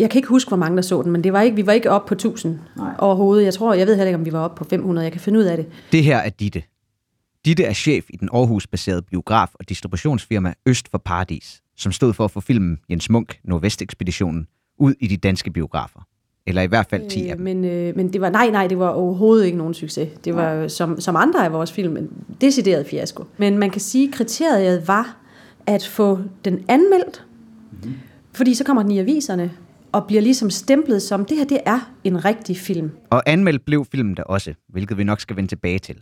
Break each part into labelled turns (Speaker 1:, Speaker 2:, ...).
Speaker 1: Jeg kan ikke huske, hvor mange der så den, men det var ikke, vi var ikke oppe på 1000 Nej. overhovedet. Jeg tror, jeg ved heller ikke, om vi var oppe på 500. Jeg kan finde ud af det.
Speaker 2: Det her er Ditte. Ditte er chef i den Aarhus-baserede biograf- og distributionsfirma Øst for Paradis, som stod for at få filmen Jens Munk Nordvestekspeditionen ud i de danske biografer. Eller i hvert fald 10 af dem.
Speaker 1: Men, øh, men det var, nej, nej, det var overhovedet ikke nogen succes. Det var som, som andre af vores film en decideret fiasko. Men man kan sige, at kriteriet var at få den anmeldt, mm-hmm. fordi så kommer den i aviserne, og bliver ligesom stemplet som, det her det er en rigtig film.
Speaker 2: Og anmeldt blev filmen da også, hvilket vi nok skal vende tilbage til.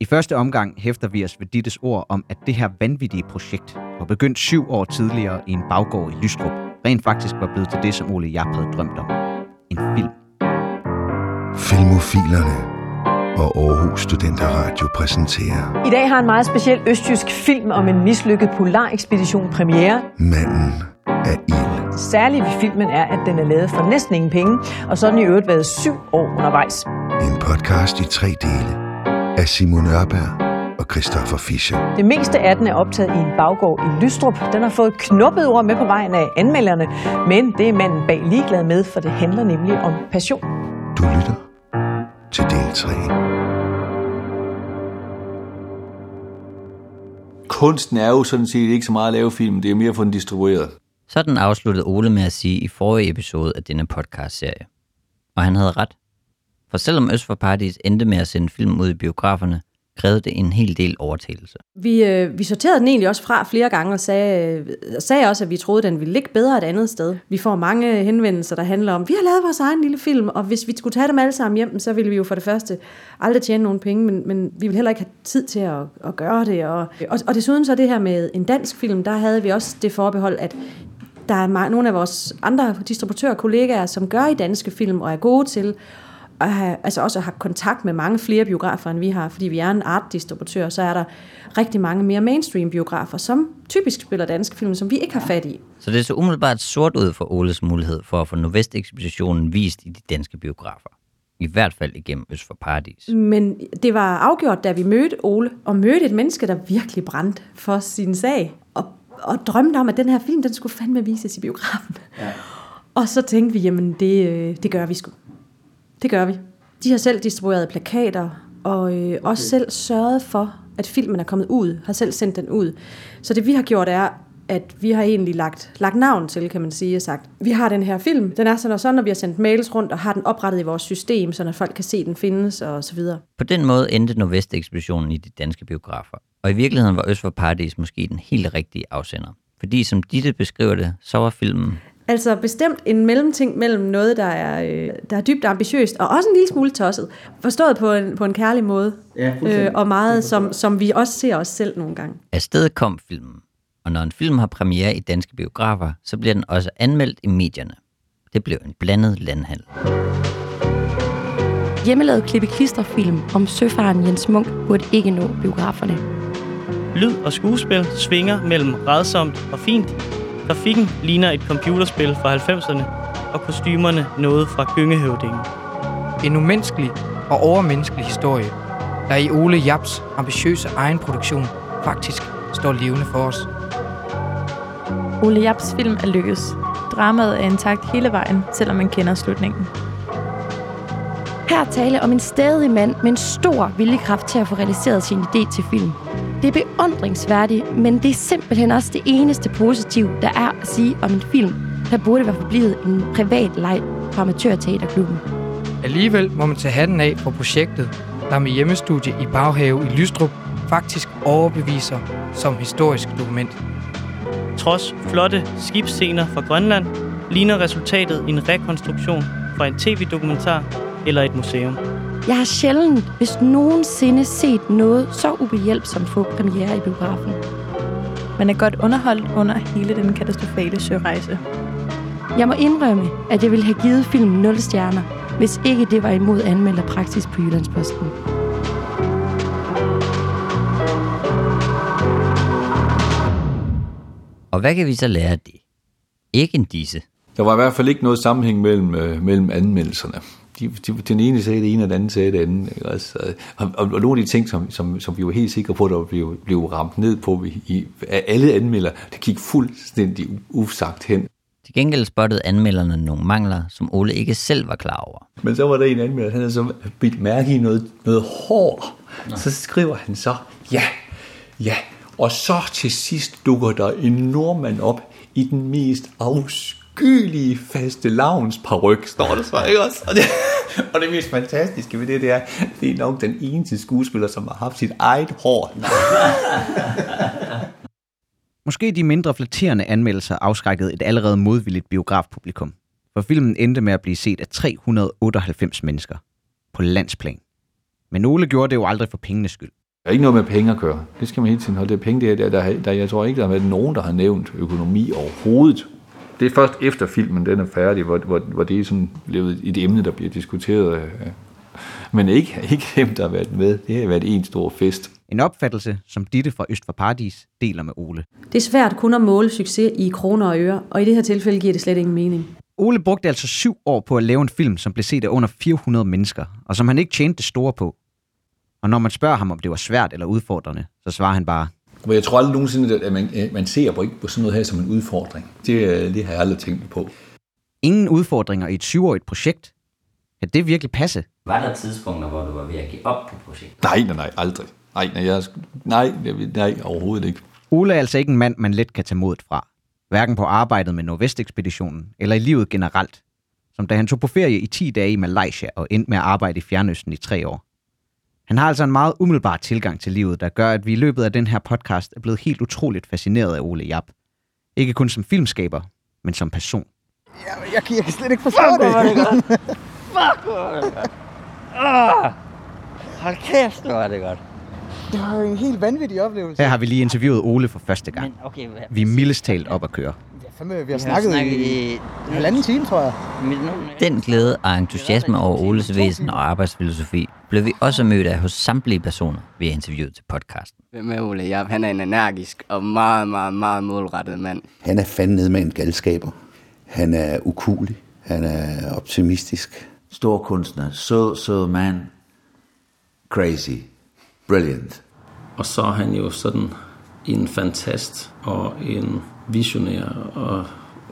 Speaker 2: I første omgang hæfter vi os ved Dittes ord om, at det her vanvittige projekt var begyndt syv år tidligere i en baggård i Lystrup, rent faktisk var blevet til det, som Ole Japp havde drømt om. En film.
Speaker 3: Filmofilerne og Aarhus Studenter Radio præsenterer
Speaker 4: I dag har en meget speciel østtysk film om en mislykket polarekspedition premiere.
Speaker 3: Manden af ild.
Speaker 4: Særligt ved filmen er, at den er lavet for næsten ingen penge, og så har den i øvrigt været syv år undervejs.
Speaker 3: En podcast i tre dele af Simon Ørberg og Christoffer Fischer.
Speaker 4: Det meste af den er optaget i en baggård i Lystrup. Den har fået knuppet ord med på vejen af anmelderne, men det er manden bag ligeglad med, for det handler nemlig om passion.
Speaker 3: Du lytter til del 3.
Speaker 5: Kunsten er jo sådan set ikke så meget at lave film, det er mere at få den distribueret.
Speaker 6: Sådan afsluttede Ole med at sige i forrige episode af denne podcast-serie. Og han havde ret. For selvom Øst for Paradis endte med at sende film ud i biograferne, krævede det en hel del overtagelse.
Speaker 1: Vi, øh, vi sorterede den egentlig også fra flere gange og sagde, øh, sagde også, at vi troede, at den ville ligge bedre et andet sted. Vi får mange henvendelser, der handler om, vi har lavet vores egen lille film, og hvis vi skulle tage dem alle sammen hjem, så ville vi jo for det første aldrig tjene nogen penge, men, men vi ville heller ikke have tid til at, at gøre det. Og, og, og desuden så det her med en dansk film, der havde vi også det forbehold, at der er mange, nogle af vores andre distributører kollegaer, som gør i danske film og er gode til at have, altså også har kontakt med mange flere biografer, end vi har, fordi vi er en art-distributør, så er der rigtig mange mere mainstream-biografer, som typisk spiller danske film, som vi ikke har fat i.
Speaker 6: Så det så umiddelbart sort ud for Oles mulighed for at få Nordvest-ekspeditionen vist i de danske biografer. I hvert fald igennem Øst for Paradis.
Speaker 1: Men det var afgjort, da vi mødte Ole, og mødte et menneske, der virkelig brændte for sin sag, og, og drømte om, at den her film, den skulle fandme vises i biografen. Ja. Og så tænkte vi, jamen det, øh, det gør vi sgu. Det gør vi. De har selv distribueret plakater, og øh, okay. også selv sørget for, at filmen er kommet ud, har selv sendt den ud. Så det vi har gjort er, at vi har egentlig lagt, lagt navn til, kan man sige, og sagt, vi har den her film, den er sådan og sådan, og vi har sendt mails rundt og har den oprettet i vores system, så folk kan se, den findes og så videre.
Speaker 6: På den måde endte Nordvest-ekspeditionen i de danske biografer. Og i virkeligheden var Øst for Paradis måske den helt rigtige afsender. Fordi som Ditte beskriver det, så var filmen
Speaker 1: Altså bestemt en mellemting mellem noget, der er, øh, der er dybt ambitiøst, og også en lille smule tosset. Forstået på en, på en kærlig måde. Ja, øh, og meget, som, som vi også ser os selv nogle gange.
Speaker 6: Afsted kom filmen. Og når en film har premiere i danske biografer, så bliver den også anmeldt i medierne. Det blev en blandet landhandel.
Speaker 7: Hjemmelavet klippe klisterfilm om søfaren Jens Munk burde ikke nå biograferne.
Speaker 8: Lyd og skuespil svinger mellem redsomt og fint, Grafikken ligner et computerspil fra 90'erne, og kostymerne noget fra gyngehøvdingen.
Speaker 9: En umenneskelig og overmenneskelig historie, der i Ole Japs ambitiøse egenproduktion faktisk står levende for os.
Speaker 10: Ole Japs film er lykkes. Dramaet er intakt hele vejen, selvom man kender slutningen.
Speaker 7: Her tale om en stadig mand med en stor viljekraft til at få realiseret sin idé til film. Det er beundringsværdigt, men det er simpelthen også det eneste positive, der er at sige om en film, der burde være forblivet en privat leg fra Amatørteaterklubben.
Speaker 9: Alligevel må man tage hatten af for projektet, der med hjemmestudie i Baghave i Lystrup faktisk overbeviser som historisk dokument.
Speaker 8: Trods flotte skibsscener fra Grønland, ligner resultatet en rekonstruktion fra en tv-dokumentar eller et museum.
Speaker 7: Jeg har sjældent, hvis nogensinde, set noget så ubehjælpsomt få premiere i biografen.
Speaker 10: Man er godt underholdt under hele den katastrofale sørejse.
Speaker 7: Jeg må indrømme, at jeg ville have givet filmen 0 stjerner, hvis ikke det var imod anmelderpraksis på Jyllandsposten.
Speaker 6: Og hvad kan vi så lære af det? Ikke en disse.
Speaker 5: Der var i hvert fald ikke noget sammenhæng mellem, øh, mellem anmeldelserne de, de, den ene sagde det ene, og den anden sagde det andet. Ikke? Altså, og, og, og nogle af de ting, som, som, som vi var helt sikre på, der blev, blev ramt ned på i, af alle anmelder, det gik fuldstændig usagt hen.
Speaker 6: Til gengæld spottede anmelderne nogle mangler, som Ole ikke selv var klar over.
Speaker 5: Men så var der en anmelder, han havde så bidt mærke i noget, noget hår. Så skriver han så, ja, ja, og så til sidst dukker der en nordmand op i den mest afskyelige faste lavns paryk, står der så, ikke også? Og det, og det mest fantastiske ved det, det er, det er nok den eneste skuespiller, som har haft sit eget hår.
Speaker 2: Måske de mindre flatterende anmeldelser afskrækkede et allerede modvilligt biografpublikum, for filmen endte med at blive set af 398 mennesker på landsplan. Men Ole gjorde det jo aldrig for pengenes skyld.
Speaker 5: Der er ikke noget med penge at gøre. Det skal man hele tiden holde. Det er penge, det er, der, der, der, jeg tror ikke, der har været nogen, der har nævnt økonomi overhovedet. Det er først efter filmen den er færdig, hvor, hvor, hvor det er sådan blevet et emne, der bliver diskuteret. øh, Men ikke, ikke dem, der har været med. Det har været en stor fest.
Speaker 2: En opfattelse, som Ditte fra Øst for Paradis deler med Ole.
Speaker 1: Det er svært kun at måle succes i kroner og øre, og i det her tilfælde giver det slet ingen mening.
Speaker 2: Ole brugte altså syv år på at lave en film, som blev set af under 400 mennesker, og som han ikke tjente det store på. Og når man spørger ham, om det var svært eller udfordrende, så svarer han bare,
Speaker 5: Men jeg tror aldrig nogensinde, at man, at man ser på, ikke på sådan noget her som en udfordring. Det, øh, det har jeg aldrig tænkt på.
Speaker 2: ingen udfordringer i et syvårigt projekt. Ja, det virkelig passe.
Speaker 6: Var der tidspunkter, hvor du var ved at give op på projektet?
Speaker 5: Nej, nej, nej, aldrig. Nej, nej, jeg, nej, nej, overhovedet ikke.
Speaker 2: Ole er altså ikke en mand, man let kan tage modet fra. Hverken på arbejdet med Nordvestekspeditionen, eller i livet generelt. Som da han tog på ferie i 10 dage i Malaysia og endte med at arbejde i Fjernøsten i tre år. Han har altså en meget umiddelbar tilgang til livet, der gør, at vi i løbet af den her podcast er blevet helt utroligt fascineret af Ole Jap. Ikke kun som filmskaber, men som person.
Speaker 11: Jeg, jeg, jeg kan slet ikke forstå det.
Speaker 6: Fuck, hvor var det godt. Ah, hold kæft, hvor var det godt.
Speaker 11: Det var en helt vanvittig oplevelse.
Speaker 2: Her har vi lige interviewet Ole for første gang.
Speaker 6: Men okay, hvad?
Speaker 2: Vi er mildest talt op at køre.
Speaker 11: Fandme, vi har
Speaker 6: Vi har
Speaker 11: snakket,
Speaker 6: snakket
Speaker 11: i
Speaker 6: i-
Speaker 11: en halvanden time, tror jeg.
Speaker 6: Den glæde og entusiasme over Oles væsen og arbejdsfilosofi blev vi også mødt af hos samtlige personer, vi har interviewet til podcasten.
Speaker 12: Hvem er Ole Jap? Han er en energisk og meget, meget, meget målrettet mand.
Speaker 13: Han er fandme nede med en galskaber. Han er ukulig. Han er optimistisk.
Speaker 14: Stor kunstner, sød, sød mand, crazy, brilliant.
Speaker 15: Og så er han jo sådan en fantast og en visionær og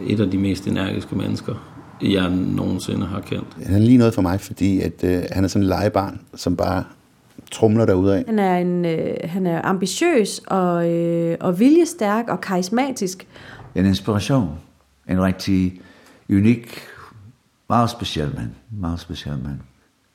Speaker 15: et af de mest energiske mennesker, jeg nogensinde har kendt.
Speaker 13: Han er lige noget for mig, fordi at, øh, han er sådan en legebarn, som bare trumler derudad.
Speaker 1: Han er, en, øh, han er ambitiøs og, øh, og viljestærk og karismatisk.
Speaker 14: En inspiration. En rigtig unik, meget speciel mand. Meget speciel mand.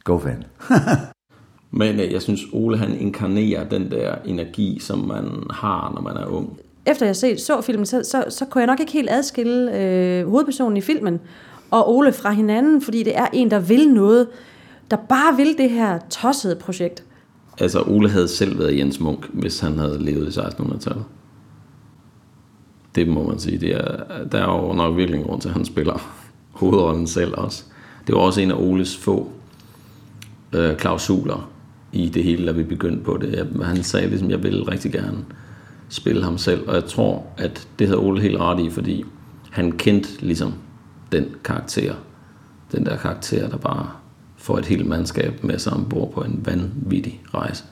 Speaker 14: God ven.
Speaker 15: Men øh, jeg synes, Ole han inkarnerer den der energi, som man har, når man er ung.
Speaker 1: Efter jeg set, så filmen, så, så, så kunne jeg nok ikke helt adskille øh, hovedpersonen i filmen og Ole fra hinanden, fordi det er en, der vil noget, der bare vil det her tossede projekt.
Speaker 15: Altså, Ole havde selv været Jens Munk, hvis han havde levet i 1600-tallet. Det må man sige. Det er, der er jo nok virkelig en grund til, at han spiller hovedrollen selv også. Det var også en af Oles få øh, klausuler i det hele, da vi begyndte på det. Han sagde ligesom, jeg ville rigtig gerne spille ham selv, og jeg tror, at det havde Ole helt ret i, fordi han kendte ligesom den karakter. Den der karakter, der bare får et helt mandskab med sig ombord på en vanvittig rejse.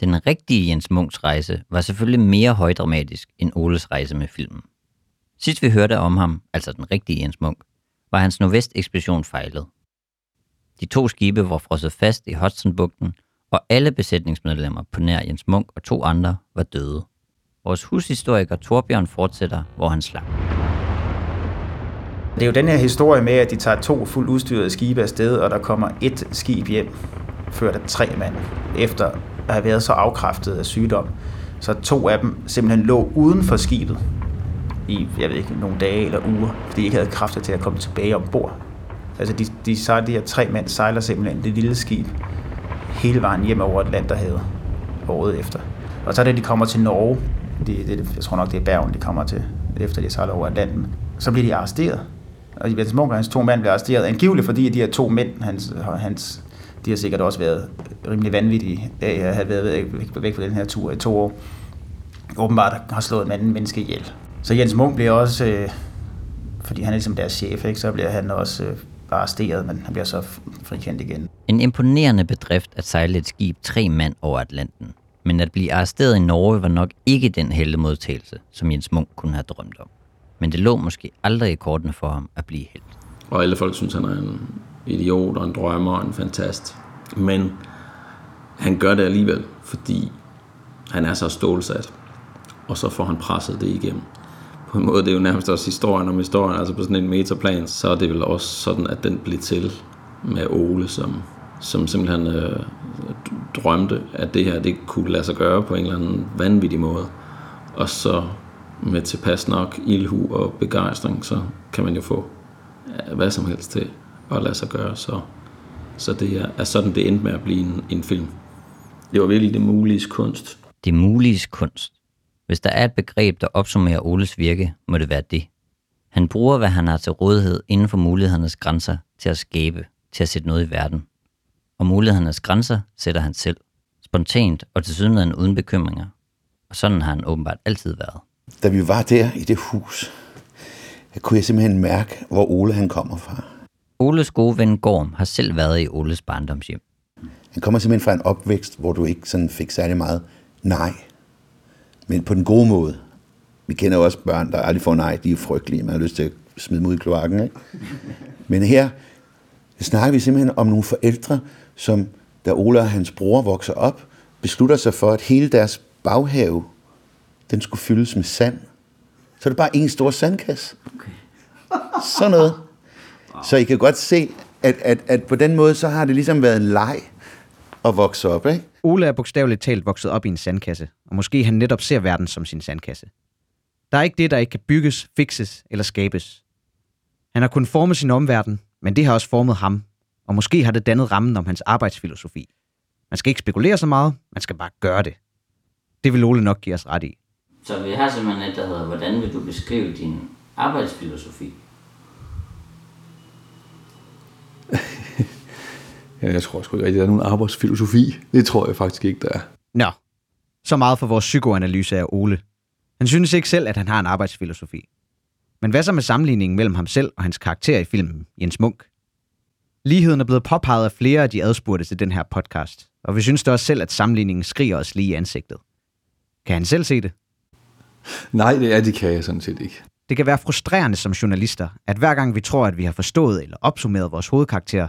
Speaker 6: Den rigtige Jens Munks rejse var selvfølgelig mere højdramatisk end Oles rejse med filmen. Sidst vi hørte om ham, altså den rigtige Jens Munk, var hans Nordvest-ekspedition fejlet. De to skibe var frosset fast i Hudsonbugten, og alle besætningsmedlemmer på nær Jens Munk og to andre var døde. Vores hushistoriker Torbjørn fortsætter, hvor han slap.
Speaker 16: Det er jo den her historie med, at de tager to fuldt udstyrede skibe afsted, og der kommer et skib hjem, ført af tre mand, efter at have været så afkræftet af sygdom. Så to af dem simpelthen lå uden for skibet i, jeg ved ikke, nogle dage eller uger, fordi de ikke havde kræfter til at komme tilbage ombord. Altså de, de, sejler, de her tre mænd sejler simpelthen det lille skib hele vejen hjem over Atlanterhavet året efter. Og så da de kommer til Norge, fordi det, jeg tror nok det er Bergen, de kommer til, efter de sejler over Atlanten, så bliver de arresteret. Og Jens Munk og hans to mænd bliver arresteret, angiveligt fordi de her to mænd, hans, hans, de har sikkert også været rimelig vanvittige øh, af at have været væk, væk fra den her tur i to år. Åbenbart har slået en anden menneske ihjel. Så Jens Munk bliver også, øh, fordi han er ligesom deres chef, ikke, så bliver han også øh, arresteret, men han bliver så frikendt igen.
Speaker 6: En imponerende bedrift at sejle et skib tre mand over Atlanten. Men at blive arresteret i Norge var nok ikke den heldige modtagelse, som Jens Munk kunne have drømt om. Men det lå måske aldrig i kortene for ham at blive helt.
Speaker 15: Og alle folk synes, han er en idiot og en drømmer og en fantast. Men han gør det alligevel, fordi han er så stålsat. Og så får han presset det igennem. På en måde, det er jo nærmest også historien om historien, altså på sådan en metaplan, så er det vel også sådan, at den blev til med Ole, som, som simpelthen øh, drømte, at det her, det kunne lade sig gøre på en eller anden vanvittig måde. Og så med tilpas nok ilhu og begejstring, så kan man jo få øh, hvad som helst til at lade sig gøre. Så, så det er, er sådan, det endte med at blive en, en film. Det var virkelig det mulige kunst.
Speaker 6: Det mulige kunst. Hvis der er et begreb, der opsummerer Oles virke, må det være det. Han bruger, hvad han har til rådighed inden for mulighedernes grænser til at skabe, til at sætte noget i verden. Og mulighedernes grænser sætter han selv. Spontant og til sydenheden uden bekymringer. Og sådan har han åbenbart altid været.
Speaker 13: Da vi var der i det hus, kunne jeg simpelthen mærke, hvor Ole han kommer fra.
Speaker 6: Oles gode ven Gorm har selv været i Oles barndomshjem.
Speaker 13: Han kommer simpelthen fra en opvækst, hvor du ikke sådan fik særlig meget nej. Men på den gode måde. Vi kender jo også børn, der aldrig får nej. De er frygtelige. Man har lyst til at smide dem ud i kloakken. Ikke? Men her snakker vi simpelthen om nogle forældre, som da Ole og hans bror vokser op, beslutter sig for, at hele deres baghave, den skulle fyldes med sand. Så er det bare en stor sandkasse. Okay. Sådan noget. Så I kan godt se, at, at, at på den måde, så har det ligesom været en leg at vokse op, ikke?
Speaker 2: Ole er bogstaveligt talt vokset op i en sandkasse, og måske han netop ser verden som sin sandkasse. Der er ikke det, der ikke kan bygges, fikses eller skabes. Han har kun formet sin omverden, men det har også formet ham, og måske har det dannet rammen om hans arbejdsfilosofi. Man skal ikke spekulere så meget, man skal bare gøre det. Det vil Ole nok give os ret i.
Speaker 6: Så vi har simpelthen et, der hedder, hvordan vil du beskrive din arbejdsfilosofi?
Speaker 5: ja, jeg tror sgu ikke rigtig, der er nogen arbejdsfilosofi. Det tror jeg faktisk ikke, der er.
Speaker 2: Nå, så meget for vores psykoanalyse af Ole. Han synes ikke selv, at han har en arbejdsfilosofi. Men hvad så med sammenligningen mellem ham selv og hans karakter i filmen, Jens Munk? Ligheden er blevet påpeget af flere af de adspurgte til den her podcast, og vi synes da også selv, at sammenligningen skriger os lige i ansigtet. Kan han selv se det?
Speaker 5: Nej, det, er, det kan jeg sådan set ikke.
Speaker 2: Det kan være frustrerende som journalister, at hver gang vi tror, at vi har forstået eller opsummeret vores hovedkarakter,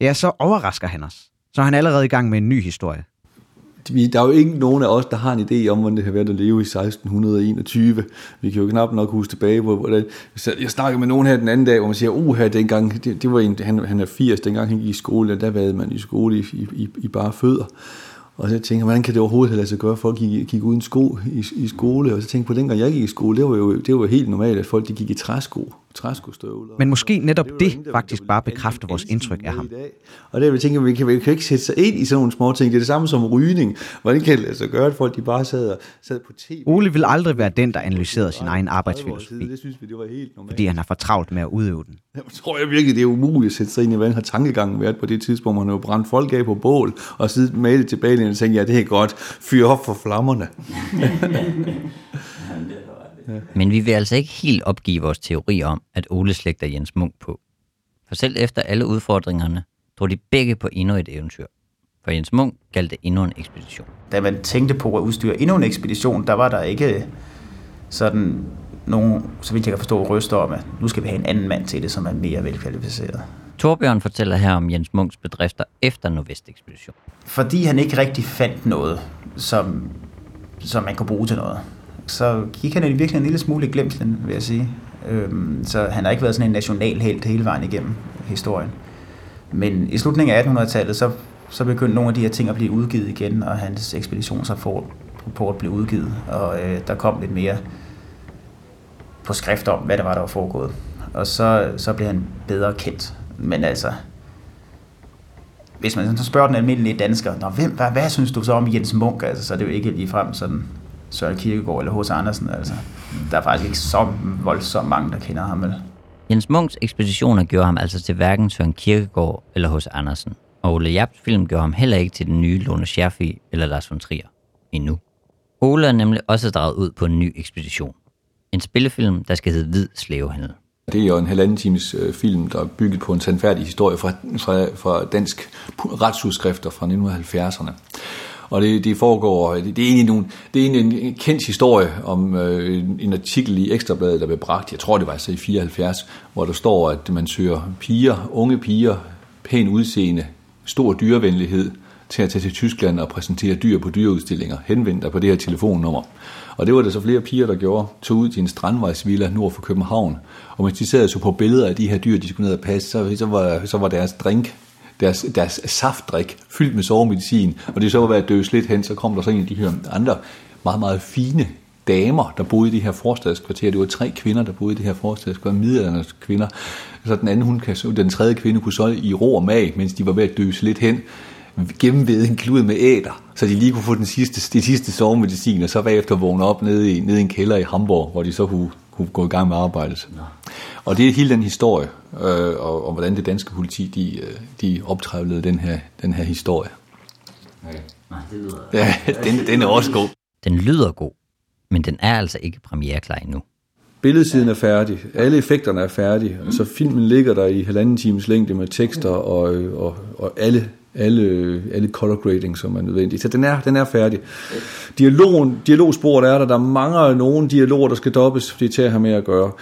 Speaker 2: ja, så overrasker han os. Så er han allerede i gang med en ny historie vi,
Speaker 5: Der er jo ikke nogen af os, der har en idé om, hvordan det har været at leve i 1621. Vi kan jo knap nok huske tilbage på, hvordan... Jeg snakkede med nogen her den anden dag, hvor man siger, uha, her dengang, det, det var en, han, han er 80, dengang han gik i skole, og der var man i skole i, i, i bare fødder. Og så tænker jeg, hvordan kan det overhovedet lade sig gøre, at folk gik, gik uden sko i, i skole? Og så tænker jeg på, dengang jeg gik i skole, det var jo, det var helt normalt, at folk de gik i træsko, træskostøvler.
Speaker 2: Men måske netop det, det faktisk bare bekræfter vores indtryk af ham.
Speaker 5: Og det vi tænker, vi kan, vi kan ikke sætte sig ind i sådan nogle små ting. Det er det samme som rygning. Hvordan kan det sig gøre, at folk de bare sad, sad på tv?
Speaker 2: Ole vil aldrig være den, der analyserede sin egen arbejdsfilosofi.
Speaker 5: Det synes vi, det var helt normalt.
Speaker 2: Fordi han har for travlt med at udøve den.
Speaker 5: Jeg tror jeg virkelig, det er umuligt at sætte sig ind i, hvordan har tankegangen været på det tidspunkt, man har jo brændt folk af på bål, og siddet med det tilbage, og tænkt, ja, det er godt, fyr op for flammerne.
Speaker 6: Men vi vil altså ikke helt opgive vores teori om, at Ole slægter Jens Munk på. For selv efter alle udfordringerne, drog de begge på endnu et eventyr. For Jens Munk galt det endnu en ekspedition.
Speaker 16: Da man tænkte på at udstyre endnu en ekspedition, der var der ikke sådan nogen, så vidt jeg kan forstå, ryster om, at nu skal vi have en anden mand til det, som er mere velkvalificeret.
Speaker 6: Torbjørn fortæller her om Jens Munks bedrifter efter Nordvest-ekspedition.
Speaker 16: Fordi han ikke rigtig fandt noget, som, som man kunne bruge til noget, så gik han virkelig en lille smule i glemslen, vil jeg sige. Øhm, så han har ikke været sådan en national helt hele vejen igennem historien. Men i slutningen af 1800-tallet, så, så begyndte nogle af de her ting at blive udgivet igen, og hans ekspeditionsrapport blev udgivet, og øh, der kom lidt mere på skrift om, hvad der var, der var foregået. Og så, så blev han bedre kendt. Men altså, hvis man så spørger den almindelige dansker, Nå, hvem, hvad, hvad synes du så om Jens Munk? Altså, så er det jo ikke ligefrem sådan Søren Kierkegaard eller H.C. Andersen. Altså. Der er faktisk ikke så voldsomt mange, der kender ham. Vel?
Speaker 6: Jens Munks ekspeditioner gjorde ham altså til hverken Søren Kierkegaard eller H.C. Andersen. Og Ole Japs film gjorde ham heller ikke til den nye Lone Scherfig eller Lars von Trier. Endnu. Ole er nemlig også draget ud på en ny ekspedition. En spillefilm, der skal hedde Hvid Slavehandel.
Speaker 5: Det er jo en halvanden times øh, film, der er bygget på en sandfærdig historie fra, fra, fra dansk retsudskrifter fra 1970'erne. Og det, det foregår, det, det, er egentlig nogle, det er egentlig en kendt historie om øh, en, en artikel i Ekstrabladet, der blev bragt, jeg tror det var altså i 74, hvor der står, at man søger piger, unge piger, pæn udseende, stor dyrevenlighed, til at tage til Tyskland og præsentere dyr på dyreudstillinger. henvendt dig på det her telefonnummer. Og det var der så flere piger, der gjorde. Tog ud til en strandvejsvilla nord for København. Og mens de sad så på billeder af de her dyr, de skulle ned og passe, så, så, var, så var deres drink, deres, deres saftdrik fyldt med sovemedicin. Og det så var ved at døse lidt hen, så kom der så en af de her andre meget, meget fine damer, der boede i det her forstadskvarter. Det var tre kvinder, der boede i det her forstadskvarter, middelalderens kvinder. Så den anden, hun kan, den tredje kvinde kunne så i ro og mag, mens de var ved at døse lidt hen, gennemvede en klud med æder, så de lige kunne få den sidste, det sidste sovemedicin, og så bagefter vågne op nede i, nede i en kælder i Hamburg, hvor de så kunne, kunne gå i gang med arbejdet. Ja. Og det er hele den historie, øh, og, og hvordan det danske politi, de, øh, de optrævlede den her, den her historie.
Speaker 6: Okay.
Speaker 5: Ja, den, den er også god.
Speaker 6: Den lyder god, men den er altså ikke premiereklar endnu.
Speaker 5: Billedsiden er færdig, alle effekterne er færdige, og så filmen ligger der i halvanden times længde med tekster og, og, og alle alle, alle color grading, som er nødvendigt. Så den er, den er færdig. Dialogen, dialogsporet er der. Der mangler nogle dialoger, der skal dobbes, fordi det er til at have med at gøre.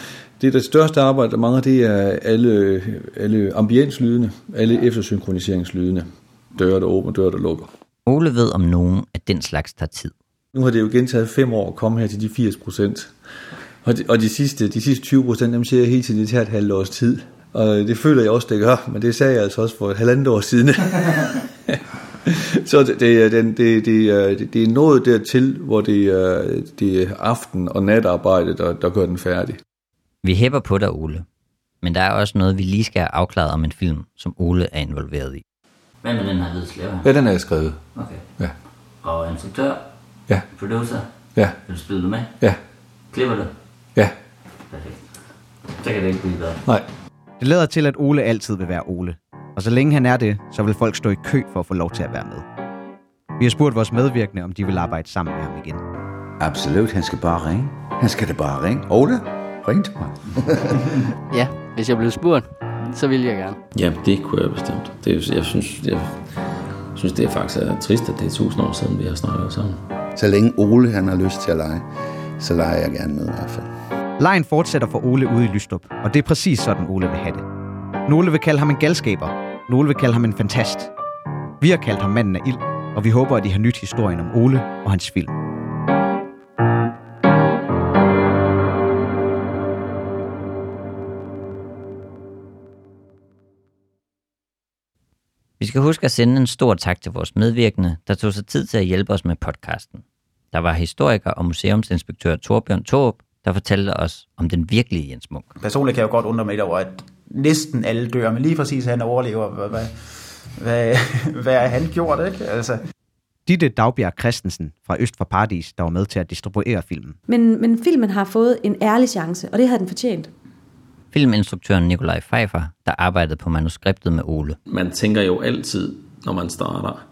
Speaker 5: Det er det største arbejde, der mangler, det er alle, alle ambienslydene, alle eftersynkroniseringslydene. Døre, der åbner, døre, der lukker.
Speaker 6: Ole ved om nogen, at den slags tager tid.
Speaker 5: Nu har det jo gentaget fem år at komme her til de 80 procent. Og de, og de sidste, de sidste 20 procent, dem siger jeg helt til, det tager et halvt års tid. Og det føler jeg også, det gør, men det sagde jeg altså også for et halvandet år siden. så det, det, det, det, det, det er noget dertil, hvor det er, det er aften- og natarbejde, der, der gør den færdig.
Speaker 6: Vi hæpper på dig, Ole. Men der er også noget, vi lige skal have afklaret om en film, som Ole er involveret i. Hvad med den her hvide slæver?
Speaker 5: Ja, den er jeg skrevet.
Speaker 6: Okay.
Speaker 5: Ja.
Speaker 6: Og instruktør?
Speaker 5: Ja.
Speaker 6: Producer?
Speaker 5: Ja.
Speaker 6: Vil du spille det med?
Speaker 5: Ja.
Speaker 6: Klipper du?
Speaker 5: Ja.
Speaker 6: Perfekt. Så kan det ikke blive bedre.
Speaker 5: Nej.
Speaker 2: Det lader til, at Ole altid vil være Ole. Og så længe han er det, så vil folk stå i kø for at få lov til at være med. Vi har spurgt vores medvirkende, om de vil arbejde sammen med ham igen.
Speaker 14: Absolut, han skal bare ringe. Han skal da bare ringe. Ole, ring til mig.
Speaker 12: Ja, hvis jeg blev spurgt, så ville jeg gerne.
Speaker 15: Ja, det kunne jeg bestemt. Det, er- jeg synes, jeg synes, det er faktisk er trist, at det er tusind år siden, vi har snakket sammen.
Speaker 13: Så længe Ole han har lyst til at lege, så leger jeg gerne med i hvert fald.
Speaker 2: Lejen fortsætter for Ole ude i Lystrup, og det er præcis sådan, Ole vil have det. Nogle vil kalde ham en galskaber, nogle vil kalde ham en fantast. Vi har kaldt ham manden af ild, og vi håber, at I har nyt historien om Ole og hans film.
Speaker 6: Skal huske at sende en stor tak til vores medvirkende, der tog sig tid til at hjælpe os med podcasten. Der var historiker og museumsinspektør Torbjørn Torp, der fortalte os om den virkelige Jens Munk.
Speaker 16: Personligt kan jeg jo godt undre mig lidt over, at næsten alle dør, men lige præcis at han overlever. Hvad, hvad, hvad, hvad er han gjort, ikke? Altså,
Speaker 2: Ditte Dagbjerg Christensen fra Øst for Paradis, der var med til at distribuere filmen.
Speaker 1: Men, men filmen har fået en ærlig chance, og det havde den fortjent.
Speaker 6: Filminstruktøren Nikolaj Pfeiffer, der arbejdede på manuskriptet med Ole.
Speaker 15: Man tænker jo altid, når man starter,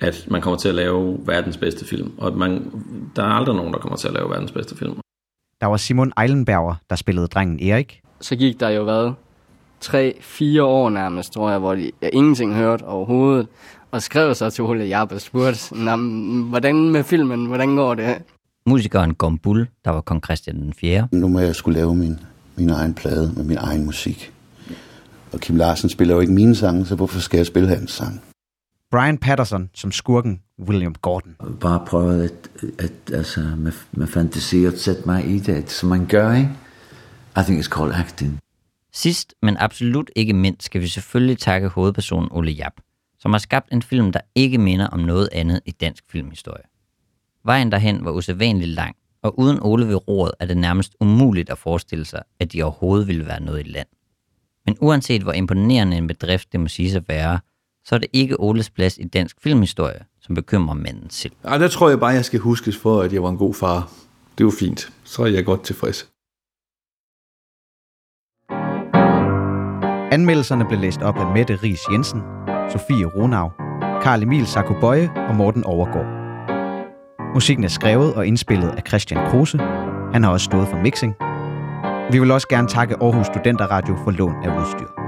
Speaker 15: at man kommer til at lave verdens bedste film. Og at man, der er aldrig nogen, der kommer til at lave verdens bedste film.
Speaker 2: Der var Simon Eilenberger, der spillede drengen Erik.
Speaker 12: Så gik der jo hvad? Tre, fire år nærmest, tror jeg, hvor de jeg ingenting hørte overhovedet. Og skrev så til Ole Japp og spurgte, "Nå, men hvordan med filmen, hvordan går det?
Speaker 6: Musikeren Gom Bull, der var kong Christian den 4.
Speaker 13: Nu må jeg skulle lave min, min egen plade med min egen musik. Og Kim Larsen spiller jo ikke mine sange, så hvorfor skal jeg spille hans sang?
Speaker 2: Brian Patterson som skurken William Gordon.
Speaker 14: Bare prøve at, at altså, med, med fantasi at sætte mig i det, som man gør, ikke? I think it's called acting.
Speaker 6: Sidst, men absolut ikke mindst, skal vi selvfølgelig takke hovedpersonen Ole Japp, som har skabt en film, der ikke minder om noget andet i dansk filmhistorie. Vejen derhen var usædvanligt lang, og uden Ole ved roret er det nærmest umuligt at forestille sig, at de overhovedet ville være noget i land. Men uanset hvor imponerende en bedrift det må sige at være, så er det ikke Oles plads i dansk filmhistorie, som bekymrer manden selv.
Speaker 5: Ej, der tror jeg bare, jeg skal huskes for, at jeg var en god far. Det var fint. Så er jeg godt tilfreds.
Speaker 2: Anmeldelserne blev læst op af Mette Ries Jensen, Sofie Ronau, Karl Emil Sarko Bøje og Morten Overgaard. Musikken er skrevet og indspillet af Christian Kruse. Han har også stået for mixing. Vi vil også gerne takke Aarhus Studenter Radio for lån af udstyr.